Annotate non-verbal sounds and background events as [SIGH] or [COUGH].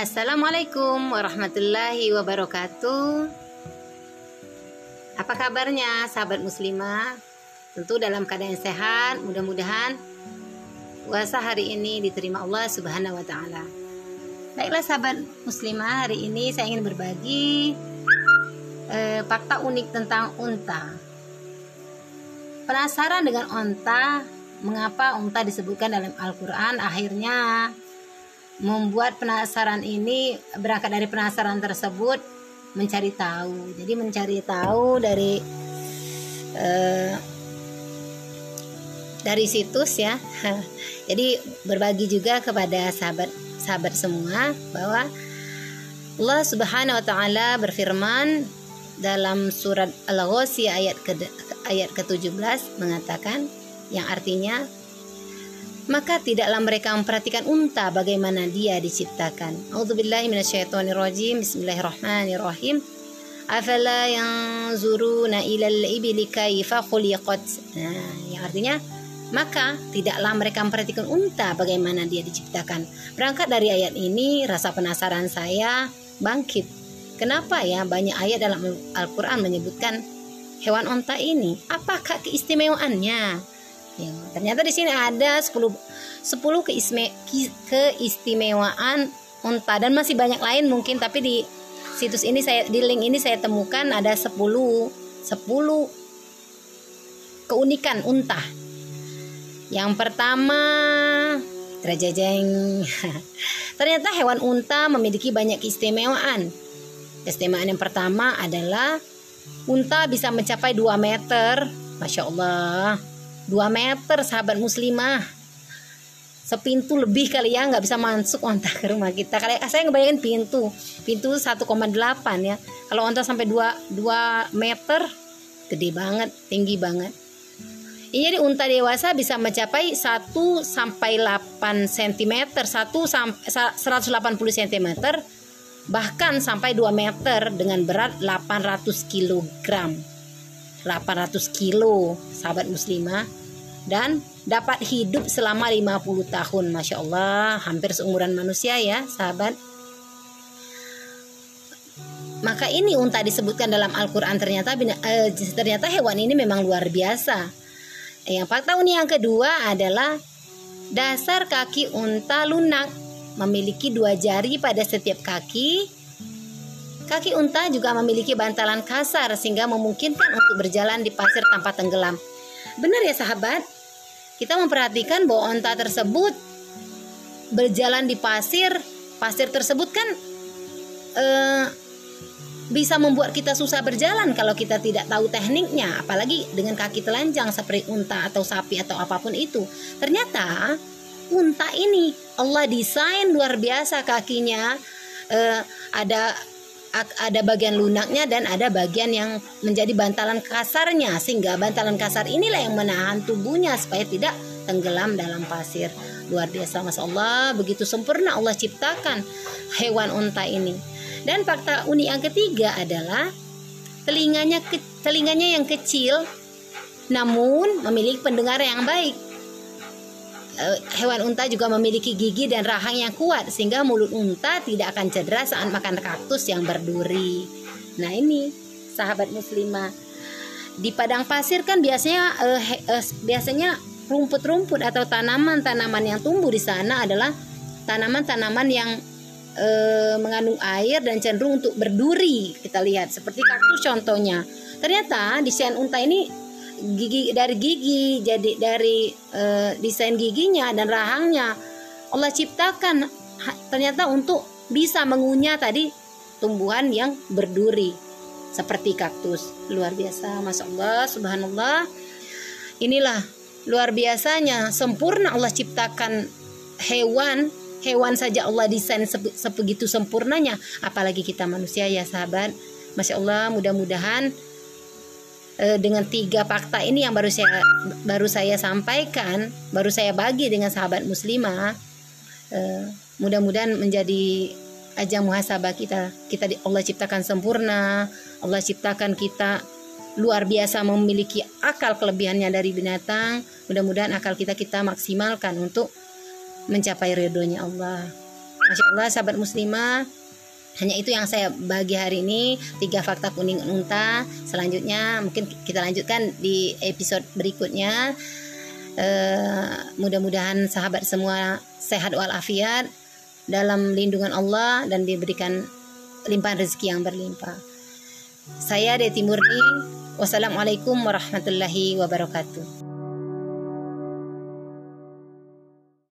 Assalamualaikum warahmatullahi wabarakatuh. Apa kabarnya sahabat muslimah? Tentu dalam keadaan sehat, mudah-mudahan puasa hari ini diterima Allah Subhanahu wa taala. Baiklah sahabat muslimah, hari ini saya ingin berbagi eh, fakta unik tentang unta. Penasaran dengan unta? Mengapa unta disebutkan dalam Al-Qur'an? Akhirnya membuat penasaran ini berangkat dari penasaran tersebut mencari tahu. Jadi mencari tahu dari eh, dari situs ya. [LAUGHS] Jadi berbagi juga kepada sahabat sahabat semua bahwa Allah Subhanahu wa taala berfirman dalam surat Al-Ghasyiyah ayat ke ayat ke-17 mengatakan yang artinya maka tidaklah mereka memperhatikan unta bagaimana dia diciptakan. Bismillahirrahmanirrahim. Afala yanzuruna ilal ibili kaifa khuliqat. Nah, yang artinya maka tidaklah mereka memperhatikan unta bagaimana dia diciptakan. Berangkat dari ayat ini, rasa penasaran saya bangkit. Kenapa ya banyak ayat dalam Al-Quran menyebutkan hewan unta ini? Apakah keistimewaannya? Ya, ternyata di sini ada 10 10 keisme, keistimewaan unta. Dan masih banyak lain mungkin tapi di situs ini saya di link ini saya temukan ada 10 10 keunikan unta. Yang pertama Terjajeng [LAUGHS] Ternyata hewan unta memiliki banyak keistimewaan. Keistimewaan yang pertama adalah Unta bisa mencapai 2 meter. Masya Allah 2 meter sahabat muslimah. Sepintu lebih kali ya nggak bisa masuk onta ke rumah kita. Kali saya ngebayangin pintu. Pintu 1,8 ya. Kalau onta sampai 2 2 meter gede banget tinggi banget. Ini jadi unta dewasa bisa mencapai 1 sampai 8 cm 1 sampai 180 cm bahkan sampai 2 meter dengan berat 800 kg 800 kilo sahabat muslimah dan dapat hidup selama 50 tahun. Masya Allah hampir seumuran manusia ya sahabat. Maka ini unta disebutkan dalam Al-Quran ternyata eh, ternyata hewan ini memang luar biasa. Yang fakta unik yang kedua adalah dasar kaki unta lunak. Memiliki dua jari pada setiap kaki. Kaki unta juga memiliki bantalan kasar sehingga memungkinkan untuk berjalan di pasir tanpa tenggelam. Benar ya sahabat? Kita memperhatikan bahwa unta tersebut berjalan di pasir. Pasir tersebut kan eh, bisa membuat kita susah berjalan kalau kita tidak tahu tekniknya, apalagi dengan kaki telanjang seperti unta atau sapi atau apa pun itu. Ternyata unta ini Allah desain luar biasa kakinya. Eh, ada ada bagian lunaknya dan ada bagian yang menjadi bantalan kasarnya sehingga bantalan kasar inilah yang menahan tubuhnya supaya tidak tenggelam dalam pasir. Luar biasa masya Allah begitu sempurna Allah ciptakan hewan unta ini. Dan fakta unik yang ketiga adalah telinganya telinganya yang kecil namun memiliki pendengar yang baik hewan unta juga memiliki gigi dan rahang yang kuat sehingga mulut unta tidak akan cedera saat makan kaktus yang berduri. Nah ini sahabat muslimah di padang pasir kan biasanya uh, uh, biasanya rumput-rumput atau tanaman-tanaman yang tumbuh di sana adalah tanaman-tanaman yang uh, mengandung air dan cenderung untuk berduri. Kita lihat seperti kaktus contohnya. Ternyata di sian unta ini gigi dari gigi jadi dari e, desain giginya dan rahangnya. Allah ciptakan ternyata untuk bisa mengunyah tadi tumbuhan yang berduri seperti kaktus. Luar biasa masya Allah subhanallah. Inilah luar biasanya sempurna Allah ciptakan hewan hewan saja Allah desain sebegitu sempurnanya. Apalagi kita manusia ya sahabat. Masya Allah mudah-mudahan dengan tiga fakta ini yang baru saya baru saya sampaikan, baru saya bagi dengan sahabat muslimah, e, mudah-mudahan menjadi ajang muhasabah kita. Kita Allah ciptakan sempurna, Allah ciptakan kita luar biasa memiliki akal kelebihannya dari binatang. Mudah-mudahan akal kita kita maksimalkan untuk mencapai ridhonya Allah. Masya Allah sahabat muslimah hanya itu yang saya bagi hari ini tiga fakta kuning unta. Selanjutnya mungkin kita lanjutkan di episode berikutnya. Uh, mudah-mudahan sahabat semua sehat walafiat dalam lindungan Allah dan diberikan limpahan rezeki yang berlimpah. Saya Deti Murni. Wassalamualaikum warahmatullahi wabarakatuh